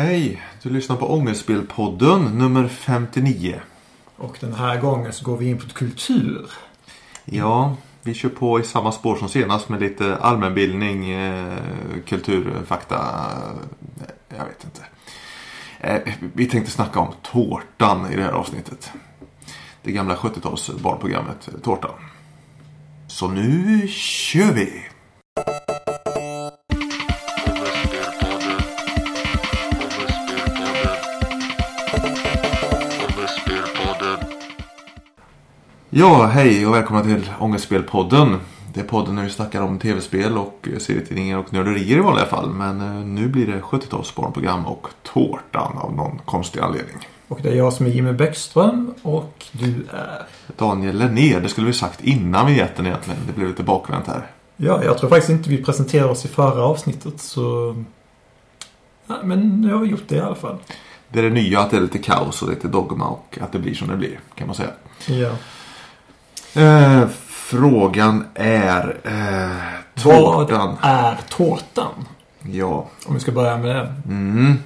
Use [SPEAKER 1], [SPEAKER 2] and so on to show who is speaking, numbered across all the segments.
[SPEAKER 1] Hej! Du lyssnar på Ångestspelpodden nummer 59.
[SPEAKER 2] Och den här gången så går vi in på kultur.
[SPEAKER 1] Ja, vi kör på i samma spår som senast med lite allmänbildning, eh, kulturfakta. Eh, jag vet inte. Eh, vi tänkte snacka om Tårtan i det här avsnittet. Det gamla 70-tals barnprogrammet Tårtan. Så nu kör vi! Ja, hej och välkomna till Ångestspelpodden. Det är podden när vi snackar om tv-spel och serietidningar och nörderier i vanliga fall. Men eh, nu blir det 70-tals barnprogram och Tårtan av någon konstig anledning.
[SPEAKER 2] Och det är jag som är Jimmy Bäckström och du är...
[SPEAKER 1] Daniel Lennér, det skulle vi sagt innan vignetten egentligen. Det blev lite bakvänt här.
[SPEAKER 2] Ja, jag tror faktiskt inte vi presenterade oss i förra avsnittet så... Ja, men nu har vi gjort det i alla fall.
[SPEAKER 1] Det är det nya, att det är lite kaos och lite dogma och att det blir som det blir, kan man säga.
[SPEAKER 2] Ja.
[SPEAKER 1] Eh, frågan är... Eh,
[SPEAKER 2] Vad
[SPEAKER 1] tårtan.
[SPEAKER 2] är tårtan?
[SPEAKER 1] Ja.
[SPEAKER 2] Om vi ska börja med det.
[SPEAKER 1] Mm.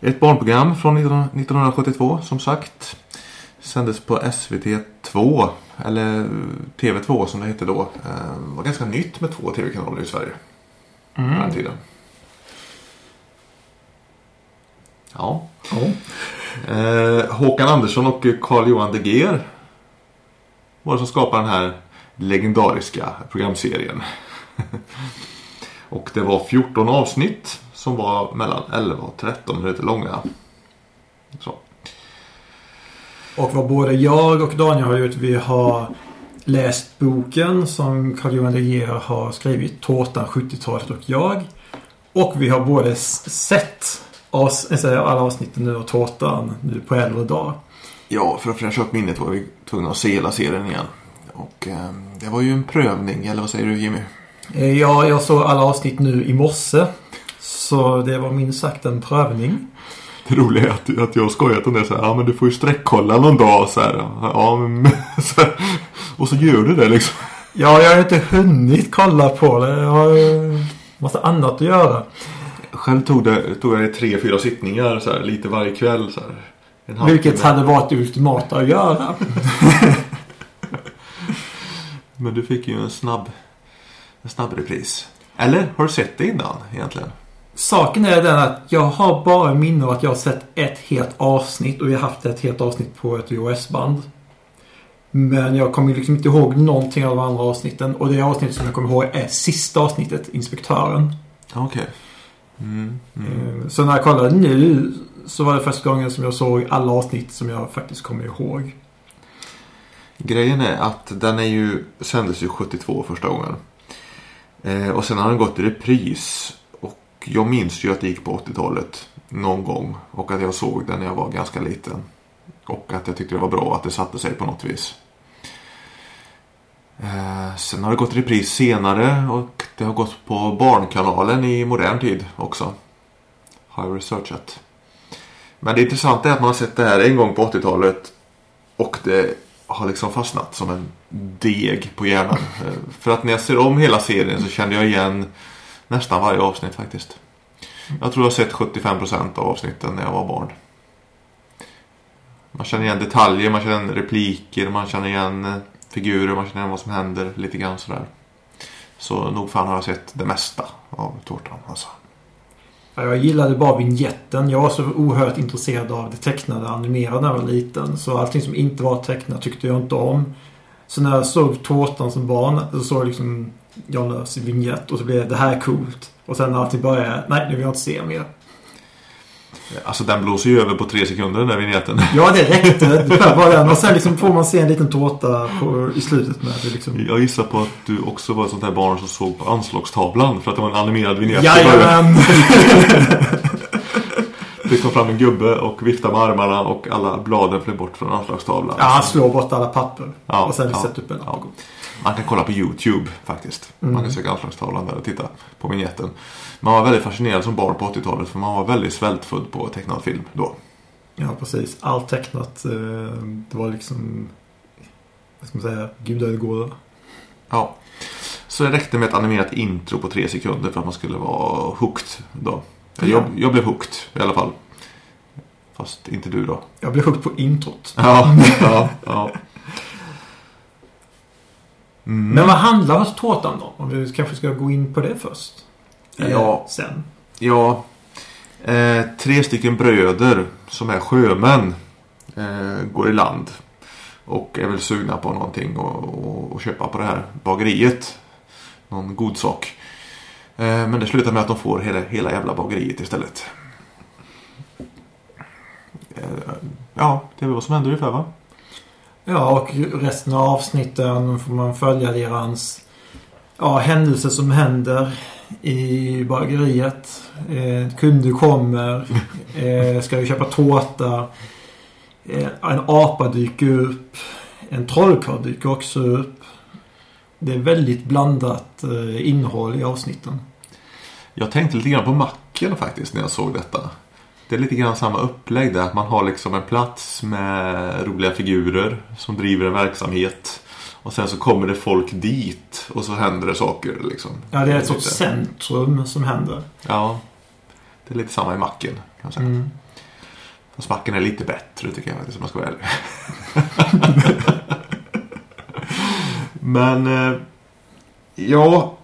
[SPEAKER 1] Ett barnprogram från 19 1972 som sagt. Sändes på SVT 2. Eller TV2 som det hette då. Eh, var ganska nytt med två TV-kanaler i Sverige. På den tiden. Ja.
[SPEAKER 2] Ja.
[SPEAKER 1] Eh, Håkan Andersson och Carl Johan De Geer var det som skapade den här legendariska programserien. och det var 14 avsnitt som var mellan 11 och 13 minuter långa. Så.
[SPEAKER 2] Och vad både jag och Daniel har gjort, vi har läst boken som Carl-Johan De har skrivit, Tårtan 70-talet och jag. Och vi har både sett eh, alla avsnitten nu av Tårtan nu på äldre dag.
[SPEAKER 1] Ja, för att fräscha upp minnet var vi tvungna att se hela serien igen. Och eh, det var ju en prövning, eller vad säger du Jimmy?
[SPEAKER 2] Eh, Ja, jag såg alla avsnitt nu i morse. Så det var minst sagt en prövning.
[SPEAKER 1] Det roliga är att, att jag har skojat om det så här, ja men du får ju sträckkolla någon dag så här. Ja, men, så här. Och så gör du det liksom.
[SPEAKER 2] Ja, jag har inte hunnit kolla på det. Jag har massa annat att göra.
[SPEAKER 1] Själv tog det, tog det tre, fyra sittningar så här, lite varje kväll. Så här,
[SPEAKER 2] Vilket hade varit det ultimata att göra.
[SPEAKER 1] Men du fick ju en snabb, en snabb repris. Eller har du sett det innan egentligen?
[SPEAKER 2] Saken är den att jag har bara minne av att jag har sett ett helt avsnitt och vi har haft ett helt avsnitt på ett VHS-band. Men jag kommer liksom inte ihåg någonting av de andra avsnitten. Och det avsnittet som jag kommer ihåg är sista avsnittet, Inspektören.
[SPEAKER 1] Okej. Mm, mm.
[SPEAKER 2] Eh, Så när jag kollade nu så var det första gången som jag såg alla avsnitt som jag faktiskt kommer ihåg.
[SPEAKER 1] Grejen är att den är ju, sändes ju 72 första gången. Eh, och sen har den gått i repris. Och jag minns ju att det gick på 80-talet någon gång. Och att jag såg den när jag var ganska liten. Och att jag tyckte det var bra att det satte sig på något vis. Eh, sen har det gått i repris senare och det har gått på Barnkanalen i modern tid också. Har jag researchat. Men det intressanta är att man har sett det här en gång på 80-talet. Och det har liksom fastnat som en deg på hjärnan. Eh, för att när jag ser om hela serien så känner jag igen nästan varje avsnitt faktiskt. Jag tror jag har sett 75% av avsnitten när jag var barn. Man känner igen detaljer, man känner igen repliker, man känner igen eh, figurer, man känner igen vad som händer lite grann sådär. Så nog fan har jag sett det mesta av Tårtan alltså.
[SPEAKER 2] Jag gillade bara vignetten. Jag var så oerhört intresserad av det tecknade animerade när jag var liten. Så allting som inte var tecknat tyckte jag inte om. Så när jag såg Tårtan som barn så såg jag liksom Jan Lööfs vignett och så blev det det här är coolt. Och sen när allting började, nej nu vill jag inte se mer.
[SPEAKER 1] Alltså den blåser ju över på tre sekunder den där vignetten.
[SPEAKER 2] Ja det räckte. Den. Och sen liksom får man se en liten tårta på, i slutet med det liksom.
[SPEAKER 1] Jag gissar på att du också var ett sånt där barn som såg på anslagstavlan för att det var en animerad början.
[SPEAKER 2] Jajamän!
[SPEAKER 1] Det kom fram en gubbe och viftade med armarna och alla bladen flög bort från anslagstavlan.
[SPEAKER 2] Ja, han slår bort alla papper.
[SPEAKER 1] Ja,
[SPEAKER 2] och sen
[SPEAKER 1] ja,
[SPEAKER 2] sätter upp en.
[SPEAKER 1] ja. Man kan kolla på YouTube faktiskt. Man
[SPEAKER 2] Mm.
[SPEAKER 1] kan söka anslagstavlan där och titta på vignetten. Man var väldigt fascinerad som barn på 80-talet för man var väldigt svältfödd på tecknad film då.
[SPEAKER 2] Ja, precis. Allt tecknat. eh, Det var liksom... Vad ska man säga? Gudaödegåva.
[SPEAKER 1] Ja. Så det räckte med ett animerat intro på tre sekunder för att man skulle vara hooked då. Jag, jag blev hooked i alla fall. Fast inte du då.
[SPEAKER 2] Jag blev hooked på introt.
[SPEAKER 1] Ja, ja, ja. Mm.
[SPEAKER 2] Men vad handlar tårtan om? Om vi kanske ska gå in på det först. Eller
[SPEAKER 1] Ja.
[SPEAKER 2] Sen.
[SPEAKER 1] Ja, eh, tre stycken bröder som är sjömän eh, går i land och är väl sugna på någonting och, och, och köpa på det här bageriet. Någon god sak. Eh, men det slutar med att de får hela, hela jävla bageriet istället. Eh, ja, det är väl vad som händer ungefär va?
[SPEAKER 2] Ja, och resten av avsnitten får man följa deras ja, händelser som händer i bageriet. Eh, kunder kommer. Eh, ska ju köpa tårta. Eh, en apa dyker upp. En trollkarl dyker också upp. Det är väldigt blandat eh, innehåll i avsnitten.
[SPEAKER 1] Jag tänkte lite grann på macken faktiskt när jag såg detta. Det är lite grann samma upplägg där. Att man har liksom en plats med roliga figurer som driver en verksamhet. Och sen så kommer det folk dit och så händer det saker liksom.
[SPEAKER 2] Ja, det är ett sorts centrum som händer.
[SPEAKER 1] Ja. Det är lite samma i macken kan.
[SPEAKER 2] Mm.
[SPEAKER 1] Fast macken är lite bättre tycker jag faktiskt om man ska vara ärlig. Men eh, ja.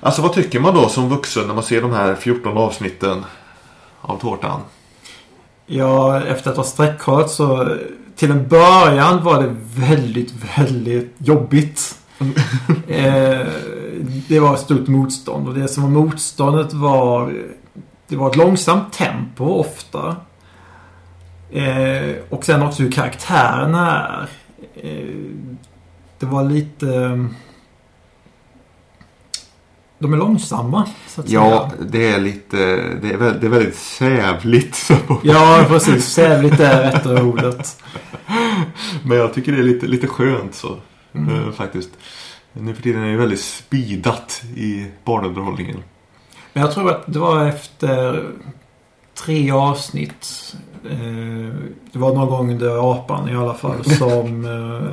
[SPEAKER 1] Alltså vad tycker man då som vuxen när man ser de här 14 avsnitten av Tårtan?
[SPEAKER 2] Ja, efter att ha sträckkollat så till en början var det väldigt, väldigt jobbigt. eh, det var ett stort motstånd och det som var motståndet var det var ett långsamt tempo ofta. Eh, och sen också hur karaktärerna är. Eh, det var lite... De är långsamma, så att
[SPEAKER 1] Ja,
[SPEAKER 2] säga.
[SPEAKER 1] det är lite, det är, väldigt, det är väldigt sävligt.
[SPEAKER 2] Ja, precis. Sävligt är rätta ordet.
[SPEAKER 1] Men jag tycker det är lite, lite skönt så.
[SPEAKER 2] Mm.
[SPEAKER 1] eh, Faktiskt. Nu för tiden är det väldigt speedat i barnunderhållningen.
[SPEAKER 2] Men jag tror att det var efter tre avsnitt. Eh, det var någon gång under apan i alla fall som eh,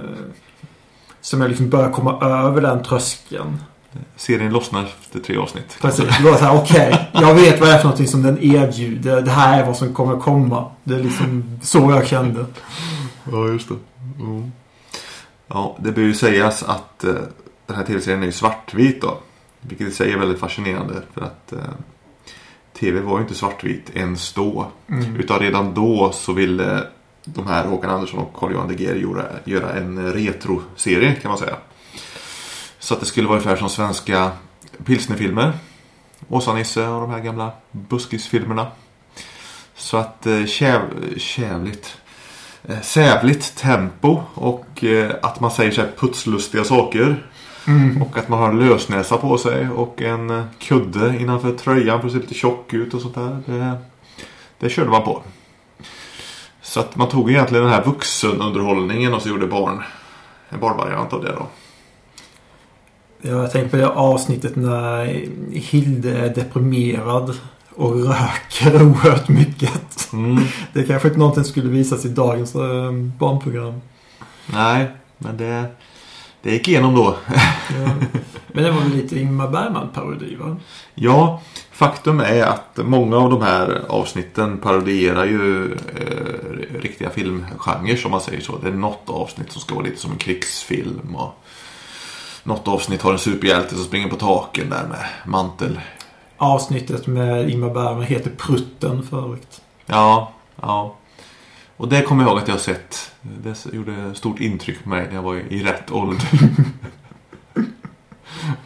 [SPEAKER 2] som jag liksom började komma över den tröskeln.
[SPEAKER 1] Serien lossnar efter tre avsnitt.
[SPEAKER 2] Precis. Det var så här, okej. jag vet vad det är för någonting som den erbjuder. Det här är vad som kommer komma. Det är liksom så jag kände.
[SPEAKER 1] Ja, just det. Mm. Ja, det bör ju sägas att eh, den här tv-serien är ju svartvit då. Vilket i sig är väldigt fascinerande för att eh, tv var ju inte svartvit ens då.
[SPEAKER 2] Mm.
[SPEAKER 1] Utan redan då så ville de här Håkan Andersson och Carl-Johan De Geer göra, göra en retroserie kan man säga. Så att det skulle vara ungefär som svenska pilsnerfilmer. Åsa-Nisse och de här gamla buskisfilmerna. Så att eh, käv, kävligt. Eh, sävligt tempo och eh, att man säger så här putslustiga saker.
[SPEAKER 2] Mm.
[SPEAKER 1] Och att man har en lösnäsa på sig och en kudde innanför tröjan för att se lite tjock ut och sånt där. Det, det körde man på. Så att man tog egentligen den här vuxenunderhållningen och så gjorde barn en barnvariant av det då.
[SPEAKER 2] Jag tänkte på det avsnittet när Hilde är deprimerad och röker oerhört mycket.
[SPEAKER 1] Mm.
[SPEAKER 2] Det kanske inte någonting skulle visas i dagens eh, barnprogram.
[SPEAKER 1] Nej, men det, det gick igenom då.
[SPEAKER 2] Ja. Men det var väl lite Ingmar Bergman-parodi va?
[SPEAKER 1] Ja, faktum är att många av de här avsnitten parodierar ju eh, riktiga filmgenrer som man säger så. Det är något avsnitt som ska vara lite som en krigsfilm och något avsnitt har en superhjälte som springer på taken där med mantel.
[SPEAKER 2] Avsnittet med Ingmar Bergman heter Prutten förut.
[SPEAKER 1] Ja, ja. Och det kommer jag ihåg att jag har sett. Det gjorde stort intryck på mig när jag var i rätt ålder.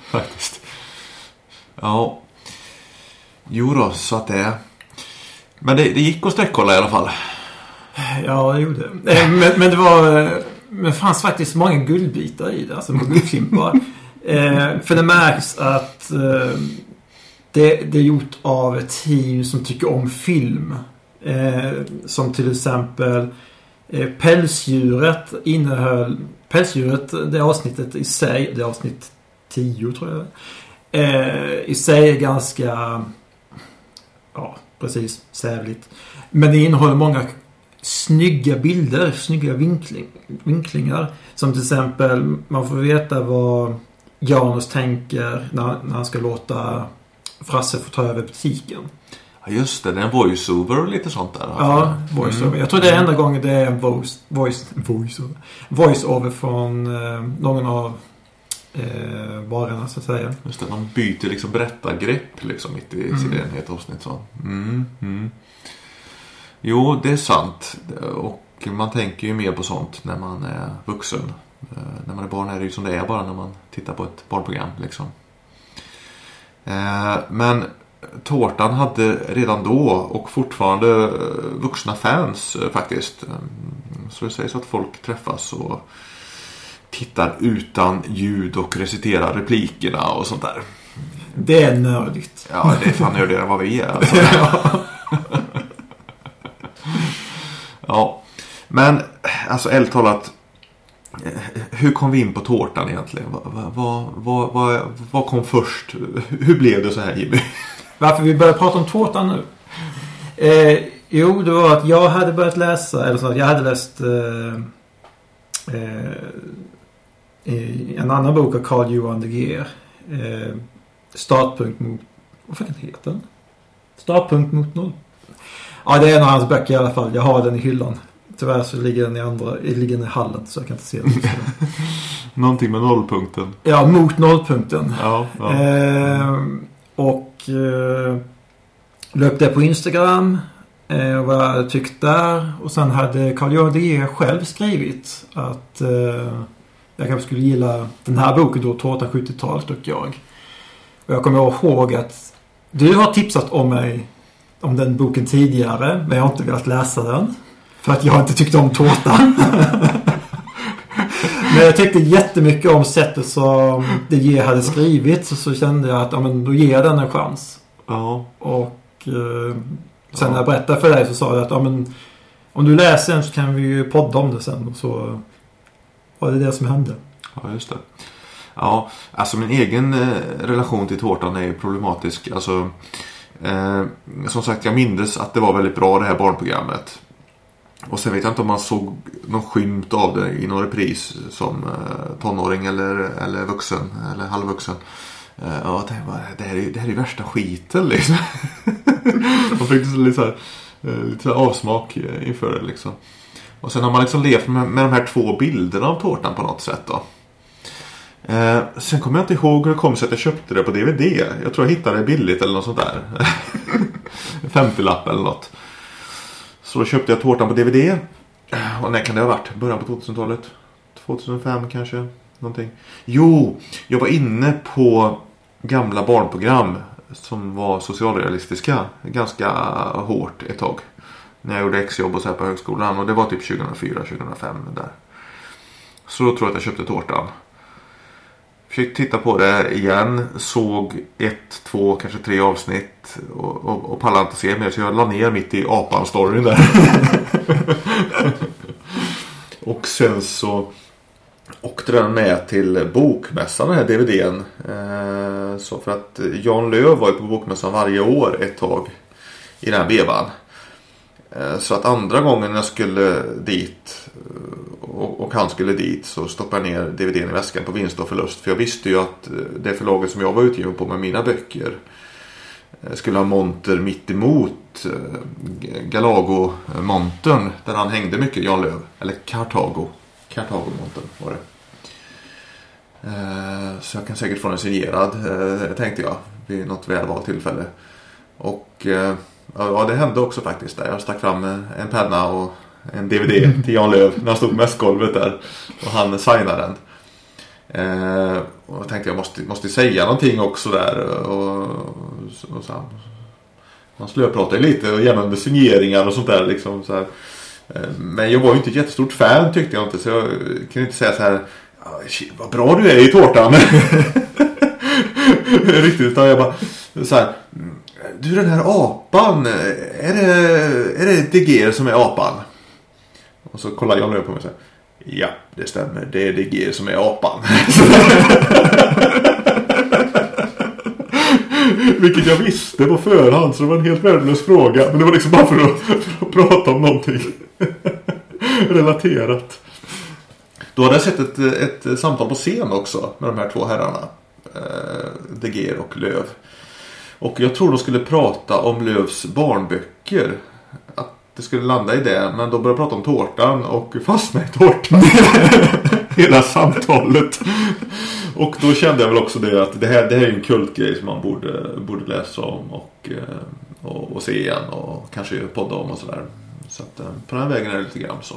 [SPEAKER 1] Faktiskt. Ja. Jo då, så att det är. Men det, det gick att sträckkolla i alla fall.
[SPEAKER 2] Ja, det gjorde det. Eh, men, men det var... Eh, men det fanns faktiskt många guldbitar i det. Alltså guldklimpar. eh, för det märks att eh, det, det är gjort av ett team som tycker om film. Eh, som till exempel eh, Pälsdjuret innehöll... Pälsdjuret, det avsnittet i sig, det är avsnitt 10 tror jag eh, I sig är ganska... Ja, precis. Sävligt. Men det innehåller många snygga bilder, snygga vinkling, vinklingar. Som till exempel, man får veta vad Janus tänker när, när han ska låta Frasse få ta över butiken.
[SPEAKER 1] Ja, just det, det är en voiceover och lite sånt där.
[SPEAKER 2] Ja, voiceover.
[SPEAKER 1] Mm.
[SPEAKER 2] Jag tror det är enda gången det är en voice, voice, voiceover. voiceover från eh, någon av eh, varorna så att säga.
[SPEAKER 1] Just det, man byter liksom berättargrepp liksom mitt i
[SPEAKER 2] Mm.
[SPEAKER 1] serien i ett avsnitt. Så. Mm, mm. Jo, det är sant. Och man tänker ju mer på sånt när man är vuxen. Eh, När man är barn är det ju som det är bara när man tittar på ett barnprogram. Liksom. Eh, Men Tårtan hade redan då och fortfarande eh, vuxna fans eh, faktiskt. Eh, Så det sägs att folk träffas och tittar utan ljud och reciterar replikerna och sånt där.
[SPEAKER 2] Det är nördigt.
[SPEAKER 1] Ja, det är fan nördigare än vad vi är. Alltså. ja, men alltså ärligt talat. Hur kom vi in på tårtan egentligen? Vad, vad, vad, vad, vad kom först? Hur blev det så här Jimmy?
[SPEAKER 2] Varför vi börjar prata om tårtan nu? Eh, jo, det var att jag hade börjat läsa, eller så att jag hade läst eh, eh, en annan bok av Carl Johan de Geer. Eh, startpunkt mot... Vad fan heter den? Startpunkt mot noll. Ja, det är en av hans böcker i alla fall. Jag har den i hyllan. Tyvärr så ligger den i andra, ligger den i hallen så jag kan inte se den.
[SPEAKER 1] Någonting med nollpunkten.
[SPEAKER 2] ja, mot nollpunkten.
[SPEAKER 1] Ja, ja.
[SPEAKER 2] Eh, och eh, det på Instagram. Eh, vad jag tyckte där. Och sen hade Carl Johan de Geer själv skrivit att eh, jag kanske skulle gilla den här boken då, Tårta 70-talet och jag. Och jag kommer ihåg att du har tipsat om mig om den boken tidigare. Men jag har inte velat läsa den. För att jag inte tyckte om tårtan. Men jag tyckte jättemycket om sättet som De Geer hade skrivit. Så, så kände jag att ja, men då ger jag den en chans.
[SPEAKER 1] ja.
[SPEAKER 2] Och eh, sen när jag berättade för dig så sa jag att ja, men, om du läser den så kan vi ju podda om det sen. Och så var det det som hände.
[SPEAKER 1] Ja, just det. Ja, alltså min egen eh, relation till tårtan är ju problematisk. Alltså, eh, som sagt, jag mindes att det var väldigt bra det här barnprogrammet. Och sen vet jag inte om man såg någon skymt av det i någon repris som eh, tonåring eller, eller vuxen eller halvvuxen. Eh, ja, jag tänkte bara, det här är, det här är ju värsta skiten liksom. man fick så lite, så här, eh, lite så här avsmak inför det liksom. Och sen har man liksom levt med, med de här två bilderna av tårtan på något sätt då. Eh, sen kommer jag inte ihåg hur det kom sig att jag köpte det på DVD. Jag tror jag hittade det billigt eller något sånt där. 50-lapp eller något. Så då köpte jag tårtan på DVD. Och när kan det ha varit? Början på 2000-talet? 2005 kanske? Någonting. Jo, jag var inne på gamla barnprogram som var socialrealistiska ganska hårt ett tag. När jag gjorde exjobb och så här på högskolan. Och det var typ 2004-2005 där. Så då tror jag att jag köpte tårtan. Fick titta på det igen. Såg ett, två, kanske tre avsnitt. Och, och, och pallade inte se mer. Så jag la ner mitt i apan-storyn där. och sen så åkte den med till bokmässan den här DVDn. Eh, så för att Jan Löv var ju på bokmässan varje år ett tag. I den här vevan. Eh, så att andra gången jag skulle dit eh, och, han skulle dit så stoppade jag ner DVDn i väskan på vinst och förlust. För jag visste ju att eh, det förlaget som jag var utgiven på med mina böcker skulle ha monter mitt emot Galago-montern där han hängde mycket, Jan Löv. Eller Kartago. Kartago-montern var det. Så jag kan säkert få den signerad tänkte jag vid något välvalt tillfälle. Och ja, det hände också faktiskt. Där. Jag stack fram en penna och en DVD till Jan Löv när han stod på mässgolvet där. Och han signade den. Eh, och jag tänkte jag måste, måste säga någonting också där. Och, och så, man slöpratade lite och gärna med signeringar och sånt där. Liksom, så här. Eh, Men jag var ju inte ett jättestort fan tyckte jag inte. Så jag kunde inte säga så här. Ah, vad bra du är i tårtan. Riktigt. Utan jag bara så här. Du den här apan. Är det, är det DGR som är apan? Och så kollar John Lööf på mig och säger. Ja, det stämmer. Det är DGR som är apan. Vilket jag visste på förhand så det var en helt värdelös fråga. Men det var liksom bara för att, för att prata om någonting. Relaterat. Då hade jag sett ett, ett samtal på scen också med de här två herrarna. Eh, De Geer och Löv. Och jag tror de skulle prata om Lövs barnböcker. Att det skulle landa i det. Men de började prata om tårtan och fastna i tårtan. Hela samtalet. Och då kände jag väl också det att det här, det här är en kultgrej som man borde, borde läsa om och, eh, och, och se igen och kanske podda om och sådär. Så att eh, på den här vägen är det lite grann så.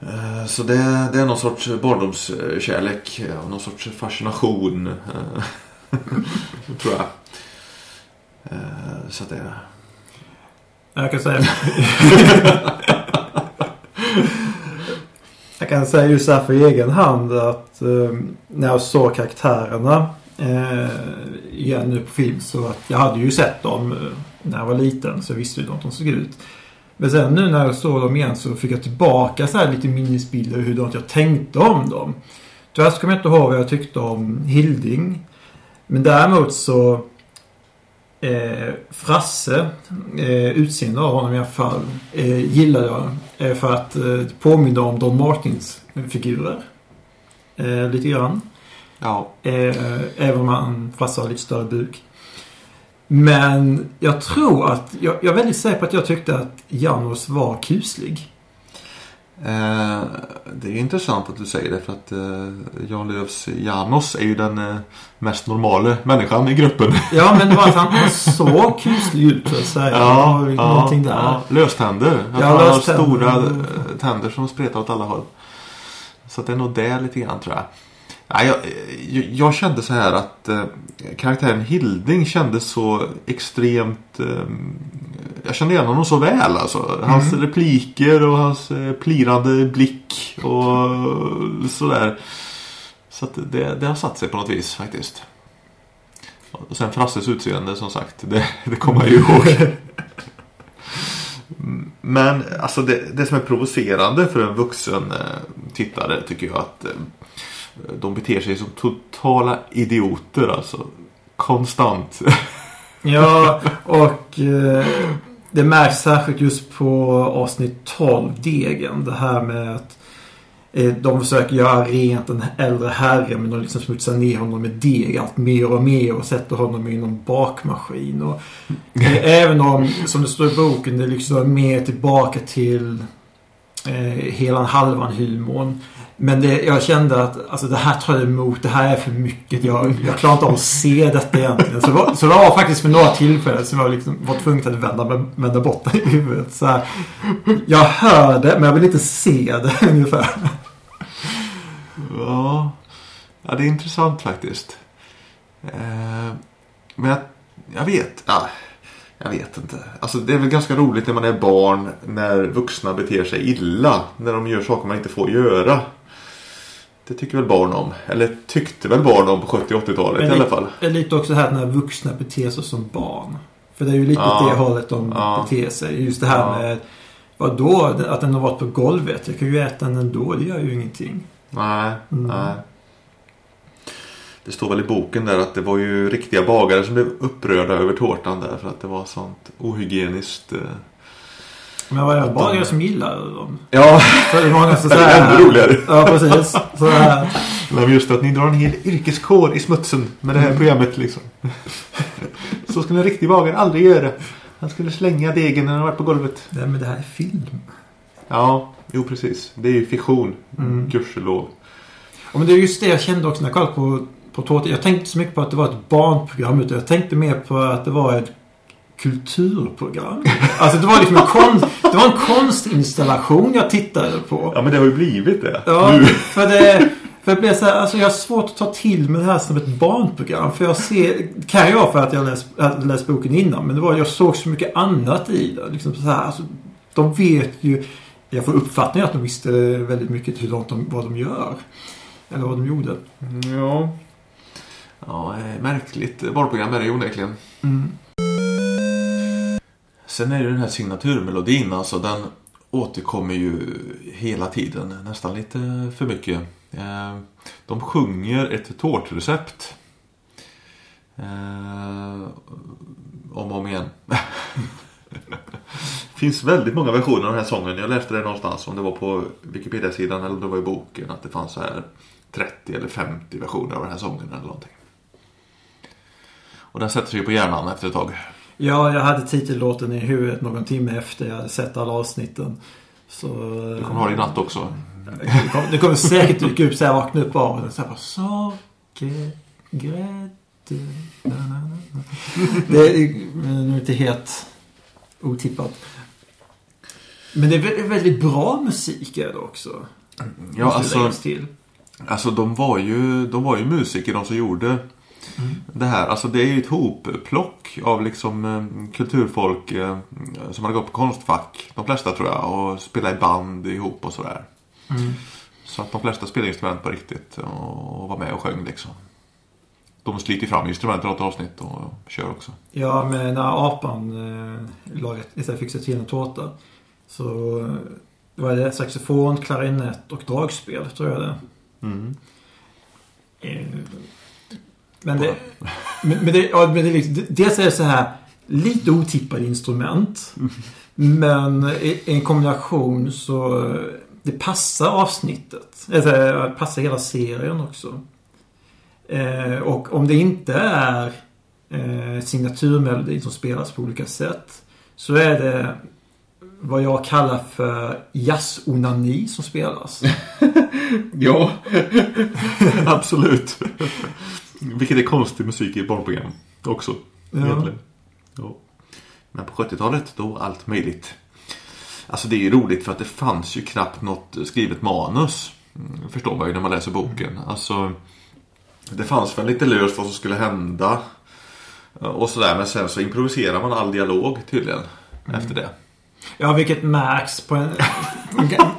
[SPEAKER 1] Eh, Så det, det är någon sorts barndomskärlek och någon sorts fascination. tror jag. Eh, Så att det...
[SPEAKER 2] Jag kan säga... jag kan säga just här för egen hand att eh, när jag såg karaktärerna eh, igen nu på film så att jag hade ju sett dem när jag var liten så jag visste ju hur de såg ut. Men sen nu när jag såg dem igen så fick jag tillbaka så här lite minnesbilder hur jag tänkte om dem. Tyvärr så kommer jag inte ihåg vad jag tyckte om Hilding. Men däremot så Eh, Frasse, eh, utseende av honom i alla fall, eh, gillar jag. Eh, för att eh, påminna om Don Martins figurer. Eh, lite grann.
[SPEAKER 1] Ja,
[SPEAKER 2] Eh, även om han Frasse har lite större buk. Men jag tror att, jag, jag är väldigt säker på att jag tyckte att Janos var kuslig.
[SPEAKER 1] Eh, det är intressant att du säger det för att eh, Jan Lööfs Janos är ju den eh, mest normala människan i gruppen.
[SPEAKER 2] Ja men det var att han, han såg kuslig ut så att säga. Det var ju någonting där.
[SPEAKER 1] ja. Löständer.
[SPEAKER 2] Ja,
[SPEAKER 1] han har stora eh, tänder som spretar åt alla håll. Så det är nog det lite grann tror jag. Nej, jag, jag, jag kände så här att eh, karaktären Hilding kändes så extremt... Eh, jag kände igen honom så väl alltså. Hans repliker och hans eh, plirande blick och sådär. Så det, det har satt sig på något vis faktiskt. Och sen Frasses utseende som sagt, det, det kommer jag ju ihåg. Men alltså det, det som är provocerande för en vuxen eh, tittare tycker jag att eh, de beter sig som totala idioter alltså. Konstant.
[SPEAKER 2] Ja, och eh, det märks särskilt just på avsnitt 12, Degen. Det här med att eh, de försöker göra rent en äldre herre men de liksom smutsar ner honom med deg allt mer och mer och sätter honom i någon bakmaskin. Och, eh, även om, som det står i boken, det liksom är mer tillbaka till eh, hela halvan humorn. Men det, jag kände att alltså, det här tar emot. Det här är för mycket. Jag, jag klarar inte av att se detta egentligen. Så, det var- så det var faktiskt för några tillfällen som jag liksom var tvungen att vända, vända bort det i huvudet. Så här, jag hör det men jag vill inte se det ungefär.
[SPEAKER 1] Ja, ja det är intressant faktiskt. Eh, men jag, jag vet. Ja, jag vet inte. Alltså det är väl ganska roligt när man är barn när vuxna beter sig illa. När de gör saker man inte får göra. Det tycker väl barn om. Eller tyckte väl barn om på 70 80-talet i alla fall.
[SPEAKER 2] Det är lite också här när vuxna beter sig som barn. För det är ju lite
[SPEAKER 1] Ja.
[SPEAKER 2] det hållet de
[SPEAKER 1] Ja.
[SPEAKER 2] beter sig. Just det här
[SPEAKER 1] Ja.
[SPEAKER 2] med Vadå? Att den har varit på golvet? Jag kan ju äta den ändå. Det gör ju ingenting.
[SPEAKER 1] Nej,
[SPEAKER 2] Mm.
[SPEAKER 1] nej. Det står väl i boken där att det var ju riktiga bagare som blev upprörda över tårtan där för att det var sånt ohygieniskt. eh.
[SPEAKER 2] Men vad är det? Jag som gillar dem.
[SPEAKER 1] Ja,
[SPEAKER 2] Så det många som
[SPEAKER 1] det är ännu roligare.
[SPEAKER 2] Ja, precis. Så här.
[SPEAKER 1] Men just att ni drar en hel yrkeskår i smutsen med det här programmet liksom. Så skulle en riktig bagare aldrig göra. Han skulle slänga degen när han varit på golvet.
[SPEAKER 2] Nej, men det här är film.
[SPEAKER 1] Ja, jo precis. Det är ju fiktion.
[SPEAKER 2] Mm.
[SPEAKER 1] Gudskelov.
[SPEAKER 2] Ja, men det är just det jag kände också när jag kollade på, på Tårta. Jag tänkte inte så mycket på att det var ett barnprogram. Utan jag tänkte mer på att det var ett kulturprogram. Alltså det var liksom en, konst, det var en konstinstallation jag tittade på.
[SPEAKER 1] Ja men det har ju blivit det.
[SPEAKER 2] Ja,
[SPEAKER 1] Nu.
[SPEAKER 2] för det... För det blir så här, alltså jag har svårt att ta till mig det här som ett barnprogram. För jag ser, kan vara för att jag läst, läst boken innan. Men det var, jag såg så mycket annat i det. Liksom så här, alltså, de vet ju, jag får uppfattningen att de visste väldigt mycket hur långt de, vad de gör. Eller vad de gjorde.
[SPEAKER 1] Ja. Ja, eh, märkligt barnprogram är det ju onekligen.
[SPEAKER 2] Mm.
[SPEAKER 1] Sen är det den här signaturmelodin, alltså den återkommer ju hela tiden, nästan lite för mycket. Eh, De sjunger ett tårtrecept. Eh, Om och om igen. Det finns väldigt många versioner av den här sången. Jag läste det någonstans, om det var på Wikipedia-sidan eller om det var i boken, att det fanns så här 30 eller 50 versioner av den här sången eller någonting. Och den sätter sig på hjärnan efter ett tag.
[SPEAKER 2] Ja, jag hade titellåten i huvudet någon timme efter jag hade sett alla avsnitten. Så...
[SPEAKER 1] Du kommer ha det i natt också.
[SPEAKER 2] Det kommer, det kommer säkert dyka upp så här, vakna upp av den. Så här bara, socker, grädde, na, na, na. Det är nog inte helt otippat. Men det är väldigt, bra musik är det också.
[SPEAKER 1] Ja, alltså,
[SPEAKER 2] till.
[SPEAKER 1] alltså de var ju, de var ju musiker de som gjorde det här. Alltså det är ju ett hopplock av liksom eh, kulturfolk eh, som hade gått på konstfack. De flesta tror jag. Och spelat i band ihop och sådär.
[SPEAKER 2] Mm.
[SPEAKER 1] Så att de flesta spelade instrument på riktigt och var med och sjöng liksom. De sliter fram instrument i något avsnitt och kör också.
[SPEAKER 2] Ja, men när apan eh, lagat, istället fixade till en tårta. Så eh, var det saxofon, klarinett och dragspel tror jag det.
[SPEAKER 1] Mm.
[SPEAKER 2] Eh, Men det, men, men det, ja, men det liksom, dels är det så här lite otippade instrument. Men i i en kombination så det passar avsnittet. Alltså, det passar hela serien också. Eh, och om det inte är eh, signaturmelodin som spelas på olika sätt så är det vad jag kallar för jazzonani som spelas.
[SPEAKER 1] Ja, absolut. Vilket är konstig musik i barnprogram också.
[SPEAKER 2] Ja.
[SPEAKER 1] Ja. Men på 70-talet då var allt möjligt. Alltså det är ju roligt för att det fanns ju knappt något skrivet manus. Mm, Förstår man ju när man läser boken. Alltså Det fanns väl lite löst vad som skulle hända. Och sådär men sen så improviserar man all dialog tydligen. Efter det.
[SPEAKER 2] Ja, vilket märks på en,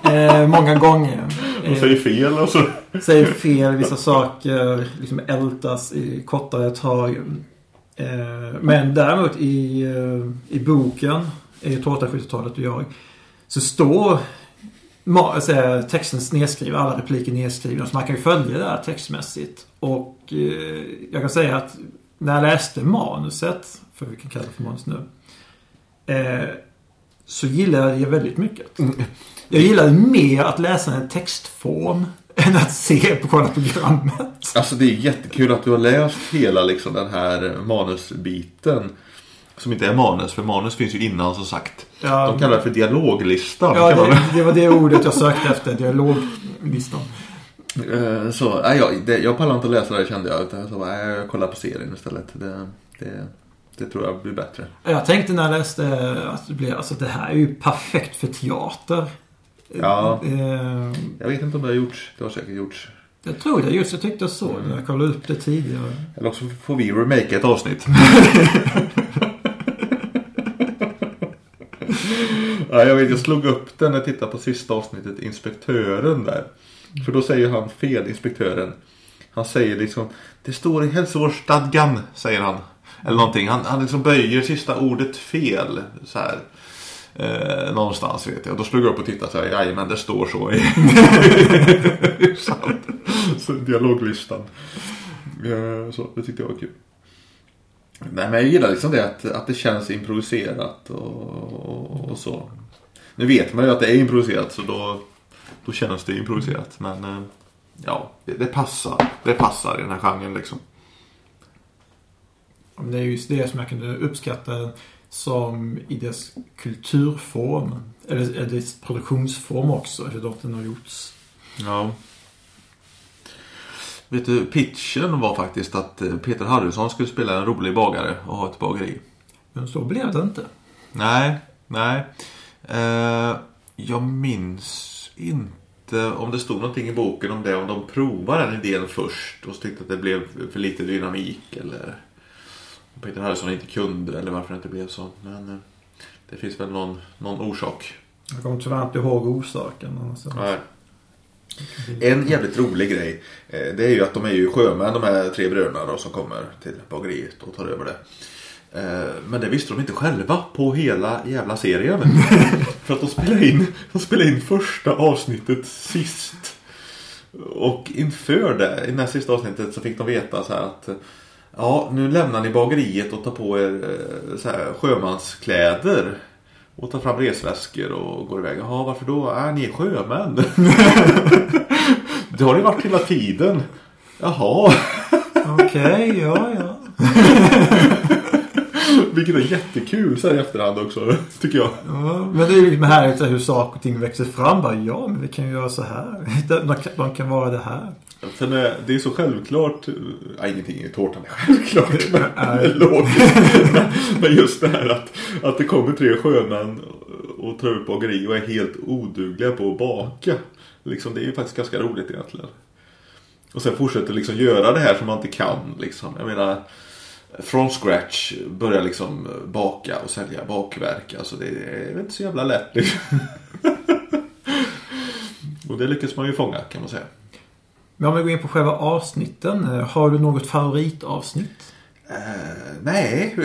[SPEAKER 2] eh, många gånger. Eh,
[SPEAKER 1] fel och så.
[SPEAKER 2] säger fel, vissa saker liksom ältas i kortare tag. Eh, men däremot i, eh, i boken, i Tårta 70-talet och jag, så står ma- alltså, texten nedskriven, alla repliker nedskrivna. Så man kan ju följa det här textmässigt. Och eh, jag kan säga att när jag läste manuset, för vi kan kalla det för manus nu. Eh, så gillade jag det väldigt mycket. Jag gillade mer att läsa en textform än att se på själva programmet.
[SPEAKER 1] Alltså det är jättekul att du har läst hela liksom den här manusbiten. Som inte är manus, för manus finns ju innan som sagt.
[SPEAKER 2] Ja,
[SPEAKER 1] De kallar det för dialoglistan.
[SPEAKER 2] ja det, det var det ordet jag sökte efter. Dialoglistan.
[SPEAKER 1] Eh, Så, nej, jag, det, jag pallar inte att läsa det här, kände jag. Utan så, nej, jag kollar på serien istället. Det, det, det tror jag blir bättre.
[SPEAKER 2] Jag tänkte när jag läste att det blev, alltså det här är ju perfekt för teater.
[SPEAKER 1] Ja.
[SPEAKER 2] Eh,
[SPEAKER 1] Jag vet inte om det har gjorts. Det har säkert gjorts.
[SPEAKER 2] jag tror det just, jag tyckte jag såg det. Jag kollade upp det tidigare.
[SPEAKER 1] Eller också får vi remake ett avsnitt. ja, jag vet, jag slog upp den när jag tittade på sista avsnittet, Inspektören där. För då säger han fel, inspektören. Han säger liksom, det står i hälsovårdsstadgan, säger han. Eller någonting. Han, han liksom böjer sista ordet fel. Så här. Eh, någonstans vet jag. Och då slog jag upp och tittade så här, jajamän det står så i så dialoglistan. Eh, så det tyckte jag var kul. Nej men jag gillar liksom det att, att det känns improviserat och, och, och så. Nu vet man ju att det är improviserat så då, då känns det improviserat. Men eh, ja, det, det passar. Det passar i den här genren liksom.
[SPEAKER 2] Det är just det som jag kunde uppskatta som i dess kulturform. Eller dess produktionsform också. Hur den har gjorts.
[SPEAKER 1] Ja. Vet du, pitchen var faktiskt att eh, Peter Harrison skulle spela en rolig bagare och ha ett bageri.
[SPEAKER 2] Men så blev det inte.
[SPEAKER 1] Nej, nej. Eh, jag minns inte om det stod någonting i boken om det. Om de provade den idén först och tyckte att det blev för lite dynamik. Eller Peter Harrison inte kunde eller varför det inte blev så. Men eh, det finns väl någon, någon orsak.
[SPEAKER 2] Jag kommer tyvärr inte ihåg orsaken. Alltså.
[SPEAKER 1] Nej. En jävligt rolig grej. eh, Det är ju att de är ju sjömän de här tre bröderna då, som kommer till bageriet och tar över det. Eh, Men det visste de inte själva på hela jävla serien. För att de spelade in, de spelade in första avsnittet sist. Och inför det, i det här sista avsnittet så fick de veta så här att Ja, nu lämnar ni bageriet och tar på er eh, så här, sjömanskläder. Och tar fram resväskor och går iväg. Jaha, varför då? Äh, ni är sjömän. det har ni varit hela tiden. Jaha.
[SPEAKER 2] Okej, ja, ja.
[SPEAKER 1] Vilket är jättekul så här i efterhand också, tycker jag.
[SPEAKER 2] Ja, men det är ju liksom härligt hur saker och ting växer fram. Bara, ja, men vi kan ju göra så här. De kan vara det här.
[SPEAKER 1] För det, det är så självklart. Nej, ingenting i tårtan är självklart. Men är logiskt. men just det här att, att det kommer tre sjömän och tar upp bageri och är helt odugliga på att baka. Liksom, det är ju faktiskt ganska roligt egentligen. Och sen fortsätter liksom göra det här som man inte kan. Liksom. Jag menar, från scratch börja liksom baka och sälja bakverk. Alltså det är inte så jävla lätt. Liksom. och det lyckas man ju fånga kan man säga.
[SPEAKER 2] Men om vi går in på själva avsnitten. eh, Har du något favoritavsnitt?
[SPEAKER 1] Eh, nej.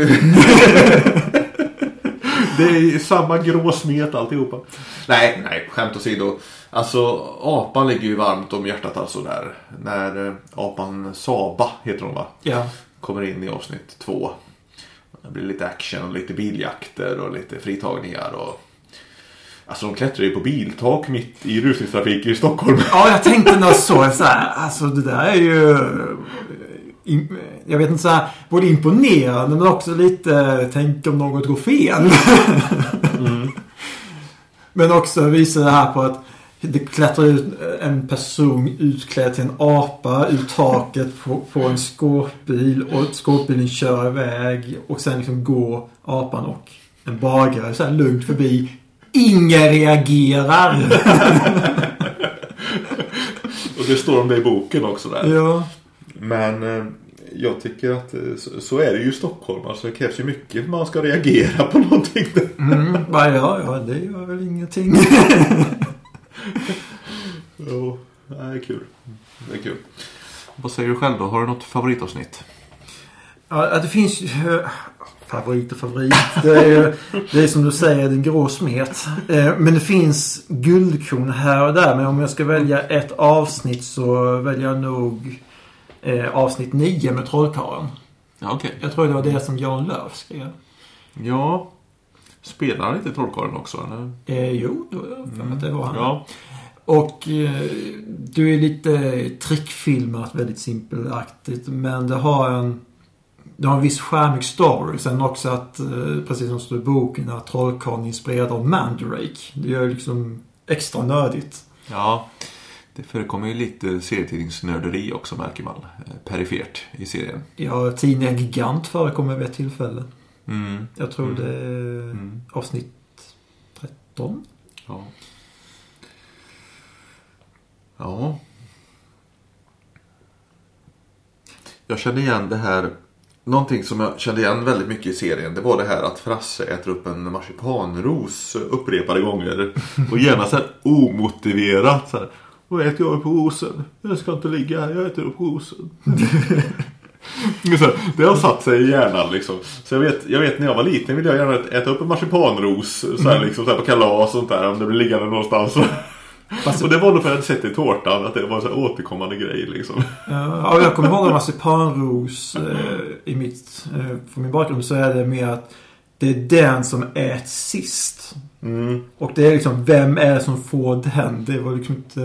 [SPEAKER 1] det är samma grå smet alltihopa. Nej, nej, skämt åsido. Alltså apan ligger ju varmt om hjärtat alltså där. När eh, apan Saba heter hon va?
[SPEAKER 2] Ja.
[SPEAKER 1] Kommer in i avsnitt två. Det blir lite action och lite biljakter och lite fritagningar och Alltså de klättrar ju på biltak mitt i rusningstrafik i Stockholm.
[SPEAKER 2] Ja, jag tänkte såg så här. Alltså det där är ju... eh, Jag vet inte så här. Både imponerande men också lite... Tänk om något går fel. Men också visar det här på att det klättrar ut en person utklädd till en apa ur taket på, på en skåpbil och skåpbilen kör iväg och sen liksom går apan och en bagare så här lugnt förbi. Ingen reagerar.
[SPEAKER 1] Och det står om det i boken också där.
[SPEAKER 2] ja.
[SPEAKER 1] Men eh, jag tycker att eh, så, är det ju i Stockholm. Alltså det krävs ju mycket för att man ska reagera på någonting.
[SPEAKER 2] Mm, ja, ja, det gör väl ingenting.
[SPEAKER 1] Jo, det är kul. Det är kul. Vad säger du själv då? Har du något favoritavsnitt?
[SPEAKER 2] Ja, det finns. Favorit och favorit. Det är, ju- det är som du säger, den grå smet. Eh, Men det finns guldkorn här och där. Men om jag ska välja ett avsnitt så väljer jag nog eh, avsnitt 9 med Trollkarlen.
[SPEAKER 1] Ja, okej.
[SPEAKER 2] Jag tror det var det som Jan Löf skrev.
[SPEAKER 1] Ja. Spelar han inte Trollkarlen också? Eller?
[SPEAKER 2] Eh, jo, för mig att det var han.
[SPEAKER 1] Ja.
[SPEAKER 2] Och eh, du är lite trickfilmat, väldigt simpelaktigt. Men det har en, det har en viss charmig story. Sen också att, eh, precis som står i boken, att Trollkarlen är inspirerad av Mandrake. Det gör liksom extra nördigt.
[SPEAKER 1] ja. Det förekommer ju lite serietidningsnörderi också märker man. eh, Perifert i serien.
[SPEAKER 2] Ja, tidningen Gigant förekommer vid ett tillfälle.
[SPEAKER 1] Mm.
[SPEAKER 2] Jag tror
[SPEAKER 1] Mm.
[SPEAKER 2] det är
[SPEAKER 1] Mm.
[SPEAKER 2] avsnitt 13.
[SPEAKER 1] Ja. Ja. Jag kände igen det här. Någonting som jag kände igen väldigt mycket i serien. Det var det här att Frasse äter upp en marsipanros upprepade gånger. Och gärna så här omotiverat. Så här, Vad äter jag upp rosen? Jag ska inte ligga här, jag äter upp rosen. Så det har satt sig i hjärnan liksom. Så jag vet, jag vet när jag var liten ville jag gärna äta upp en marsipanros. Så här, liksom, så här, på kalas och sånt där. Om det blir liggande någonstans.
[SPEAKER 2] Fast-
[SPEAKER 1] Och det var nog för att jag hade sett det i tårtan. Att det var en så här återkommande grej liksom.
[SPEAKER 2] Ja, och jag kommer ihåg en marsipanros eh, i mitt, eh, från min bakgrund så är det mer att det är den som äts sist.
[SPEAKER 1] Mm.
[SPEAKER 2] Och det är liksom, vem är det som får den? Det var liksom inte...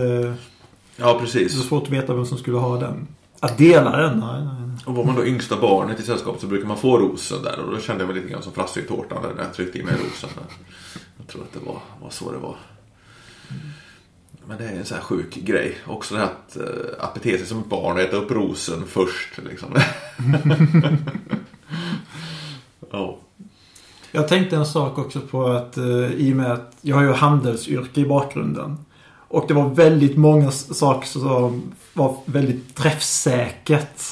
[SPEAKER 1] Ja
[SPEAKER 2] Det var
[SPEAKER 1] precis.
[SPEAKER 2] svårt att veta vem som skulle ha den. Att dela den? Nej, nej. nej.
[SPEAKER 1] Och var man då yngsta barnet i sällskapet så brukar man få rosen där. Och då kände jag mig lite grann som Frasse i tårtan när jag tryckte i mig rosen. Jag tror att det var, var så det var. Men det är en sån här sjuk grej. Också det här att, eh, äh, att bete sig som ett barn och äta upp rosen först. Liksom. oh.
[SPEAKER 2] Jag tänkte en sak också på att eh, i och med att jag har ju handelsyrke i bakgrunden. Och det var väldigt många saker som var väldigt träffsäkert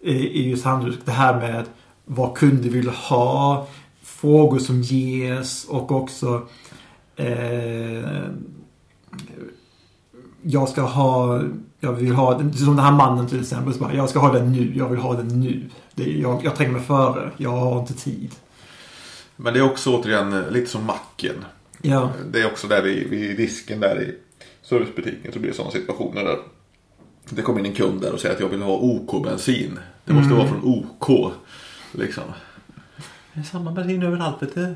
[SPEAKER 2] i, i just handelsyrket. Det här med vad kunder vill ha, frågor som ges och också eh, jag ska ha, jag vill ha, som den här mannen till exempel, så bara, jag ska ha den nu, jag vill ha den nu. Det, jag, jag tränger mig före, jag har inte tid.
[SPEAKER 1] Men det är också återigen eh, lite som macken.
[SPEAKER 2] Ja.
[SPEAKER 1] Det är också där vid, vid disken där i servicebutiken så blir det sådana situationer där det kommer in en kund där och säger att jag vill ha OK-bensin. Det måste vara från OK. Liksom. Det är samma bensin överallt vet du.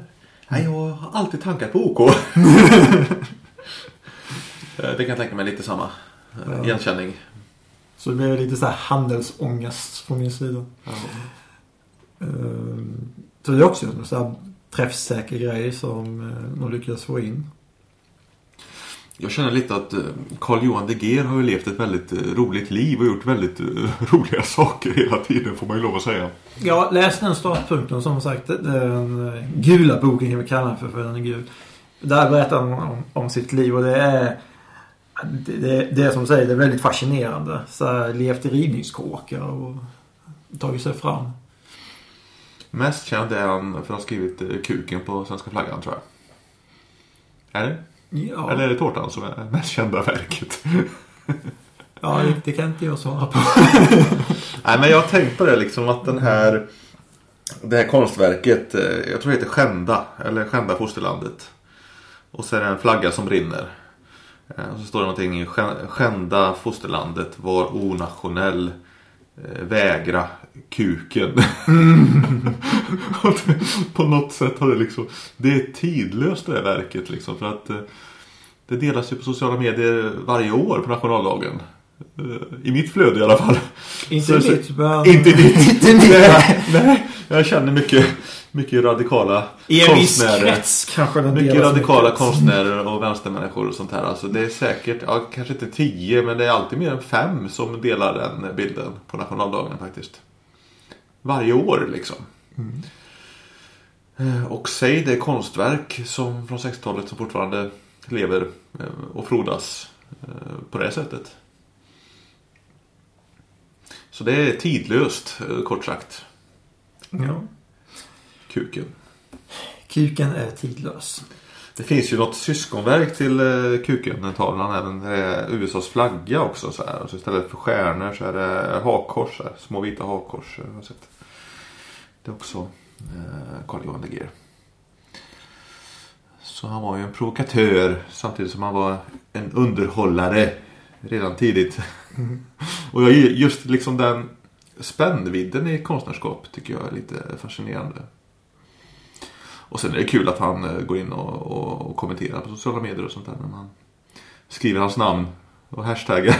[SPEAKER 1] Nej, jag har alltid tankat på OK. Eh, det kan jag tänka mig lite samma eh,
[SPEAKER 2] Ja.
[SPEAKER 1] igenkänning.
[SPEAKER 2] Så det blev lite så här handelsångest från min sida.
[SPEAKER 1] Ja.
[SPEAKER 2] Ehm, Så det är också en sån här träffsäker grej som eh, de lyckades få in.
[SPEAKER 1] Jag känner lite att Carl Johan De Geer har ju levt ett väldigt roligt liv och gjort väldigt roliga saker hela tiden får man ju lov att säga.
[SPEAKER 2] Ja, läs den startpunkten som sagt. Den gula boken kan vi kalla den för, för den är gul. Där berättar han om, om sitt liv och det är det, det, det är som säger, det är väldigt fascinerande. Så här, levt i rivningskåkar och tagit sig fram.
[SPEAKER 1] Mest känd är han för att ha skrivit eh, kuken på svenska flaggan tror jag. Är det?
[SPEAKER 2] Ja,
[SPEAKER 1] Eller är det tårtan som är mest kända verket?
[SPEAKER 2] ja det, det kan inte jag svara på.
[SPEAKER 1] Nej men jag har tänkt på det liksom att den här Det här konstverket eh, Jag tror det heter Skända Eller Skända fosterlandet Och så är det en flagga som brinner Och så står det någonting "Skän- Skända fosterlandet var onationell eh, Vägra kuken det- På något sätt har det liksom Det är tidlöst det här verket liksom för att eh, Det delas ju på sociala medier varje år på nationaldagen Eh, I mitt flöde i alla fall
[SPEAKER 2] Inte
[SPEAKER 1] Så- så-
[SPEAKER 2] mitt, men...
[SPEAKER 1] inte ditt.
[SPEAKER 2] Inte mitt.
[SPEAKER 1] nej, nej, jag känner mycket, mycket radikala
[SPEAKER 2] I en viss
[SPEAKER 1] konstnärer.
[SPEAKER 2] krets kanske den
[SPEAKER 1] Mycket radikala konstnärer och vänstermänniskor och sånt här. Alltså det är säkert, ja, kanske inte tio, men det är alltid mer än fem som delar den bilden på nationaldagen faktiskt. Varje år liksom. Eh, Och säg det konstverk som från 60-talet som fortfarande lever eh, och frodas eh, på det sättet. Så det är tidlöst, kort sagt.
[SPEAKER 2] Ja.
[SPEAKER 1] Kuken.
[SPEAKER 2] Kuken är tidlös.
[SPEAKER 1] Det finns ju något syskonverk till eh, Kuken-tavlan. Även eh, USAs flagga också. Så här. Och så istället för stjärnor så är det hakkors. Så här. Små vita hakkors. eh, har jag sett. Det är också eh, Carl Johan De Geer. Så han var ju en provokatör samtidigt som han var en underhållare redan tidigt. Och jag, just liksom den spännvidden i konstnärskap tycker jag är lite fascinerande. Och sen är det kul att han eh, går in och, och, och kommenterar på sociala medier och sånt där. När man skriver hans namn och hashtaggar.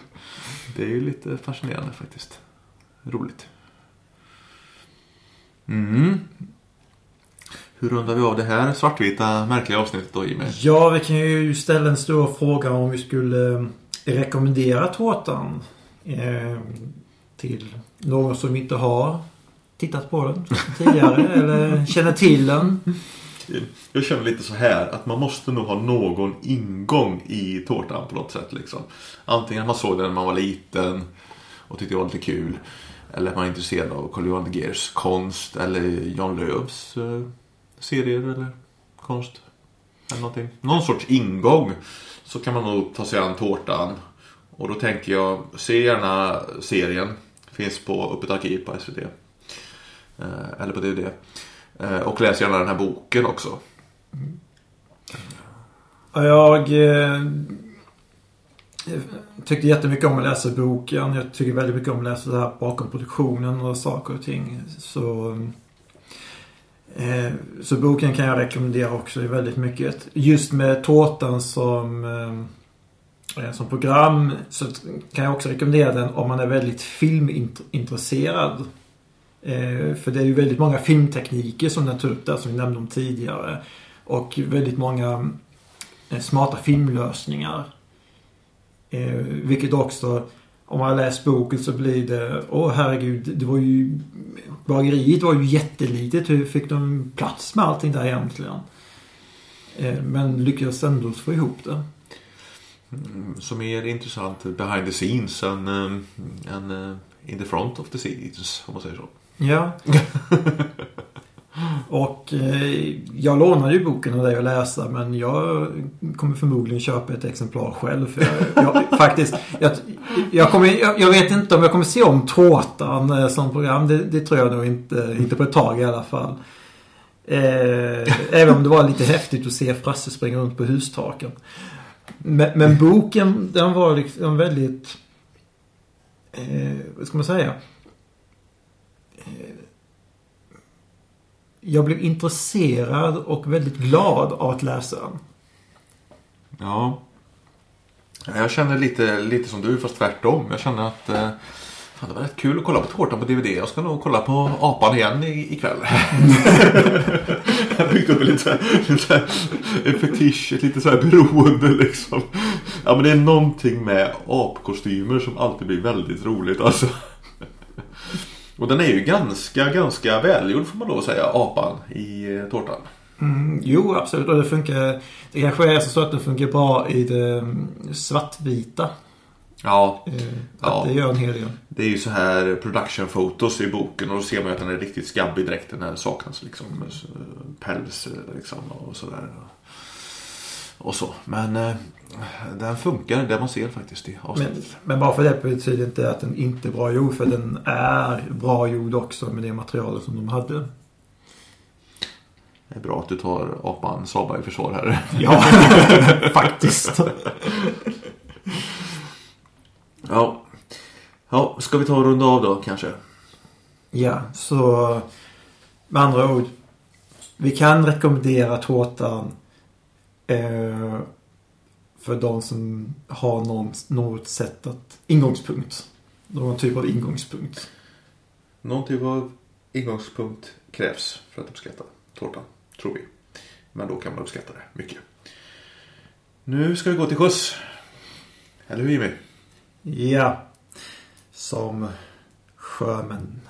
[SPEAKER 1] det är ju lite fascinerande faktiskt. Roligt. Mm. Hur rundar vi av det här svartvita märkliga avsnittet då Jimmy?
[SPEAKER 2] Ja, vi kan ju ställa en stor fråga om vi skulle eh, rekommendera tårtan eh, till någon som inte har tittat på den tidigare eller känner till den.
[SPEAKER 1] Jag känner lite så här att man måste nog ha någon ingång i tårtan på något sätt. Liksom. Antingen att man såg den när man var liten och tyckte det var lite kul. Eller att man är intresserad av Carl Johan De Geers konst eller Jan Lööfs eh, serier eller konst. Eller någonting. Någon sorts ingång så kan man nog ta sig an tårtan. Och då tänker jag, se gärna serien. Finns på Öppet arkiv på SVT. Eh, eller på DVD. Eh, och läs gärna den här boken också.
[SPEAKER 2] Jag eh, tyckte jättemycket om att läsa boken. Jag tycker väldigt mycket om att läsa det här bakom produktionen och saker och ting. Så, eh, så boken kan jag rekommendera också väldigt mycket. Just med tårtan som, eh, som program så kan jag också rekommendera den om man är väldigt filmintresserad. Eh, för det är ju väldigt många filmtekniker som den tar upp där som vi nämnde om tidigare. Och väldigt många eh, smarta filmlösningar. Eh, vilket också, om man har läst boken så blir det, åh herregud, det var ju, bageriet var ju jättelitet. Hur fick de plats med allting där egentligen? Men lyckades ändå få ihop det.
[SPEAKER 1] Mm, Som är intressant behind the scenes än, eh, än eh, in the front of the scenes om man säger så.
[SPEAKER 2] Ja. Och eh, jag lånade ju boken av dig att läsa men jag kommer förmodligen köpa ett exemplar själv. För jag, jag, faktiskt, jag, jag, kommer, jag, jag vet inte om jag kommer se om Tårtan eh, som program. Det, det tror jag nog inte. Inte på ett tag i alla fall. Eh, även om det var lite häftigt att se Frasse springa runt på hustaken. Men, men boken den var liksom väldigt... Eh, vad ska man säga? Eh, jag blev intresserad och väldigt glad av att läsa den.
[SPEAKER 1] Ja. Jag känner lite, lite som du fast tvärtom. Jag känner att eh, det var rätt kul att kolla på tårtan på DVD. Jag ska nog kolla på apan igen i- ikväll. Jag har byggt upp lite, så här- lite så här, en fetisch, ett lite så här beroende liksom. Ja men det är någonting med apkostymer som alltid blir väldigt roligt alltså. Och den är ju ganska, ganska välgjord får man då säga, apan i eh, tårtan.
[SPEAKER 2] Mm, jo, absolut. Och det funkar. Det kanske är så att det funkar bra i det mm, svartvita.
[SPEAKER 1] Ja,
[SPEAKER 2] Eh,
[SPEAKER 1] Ja.
[SPEAKER 2] Att det gör en hel del.
[SPEAKER 1] det är ju så här production photos i boken och då ser man att den är riktigt skabbig dräkten när det saknas liksom eh, päls eh, liksom och sådär. Och så. Men eh, den funkar det man ser faktiskt i
[SPEAKER 2] Men,
[SPEAKER 1] avsnittet.
[SPEAKER 2] men bara för det betyder inte att den inte är bra gjord. För den är bra gjord också med det materialet som de hade.
[SPEAKER 1] Det är bra att du tar apan Saba i försvar här.
[SPEAKER 2] Ja, faktiskt.
[SPEAKER 1] Ja. Ja, ska vi ta och runda av då kanske?
[SPEAKER 2] Ja, så med andra ord. Vi kan rekommendera tårtan eh, för de som har någon, något sätt att ingångspunkt. Någon typ av ingångspunkt.
[SPEAKER 1] Någon typ av ingångspunkt krävs för att uppskatta tårtan, tror vi. Men då kan man uppskatta det mycket. Nu ska vi gå till skjuts. Eller hur Jimmy?
[SPEAKER 2] Ja, som sjömän.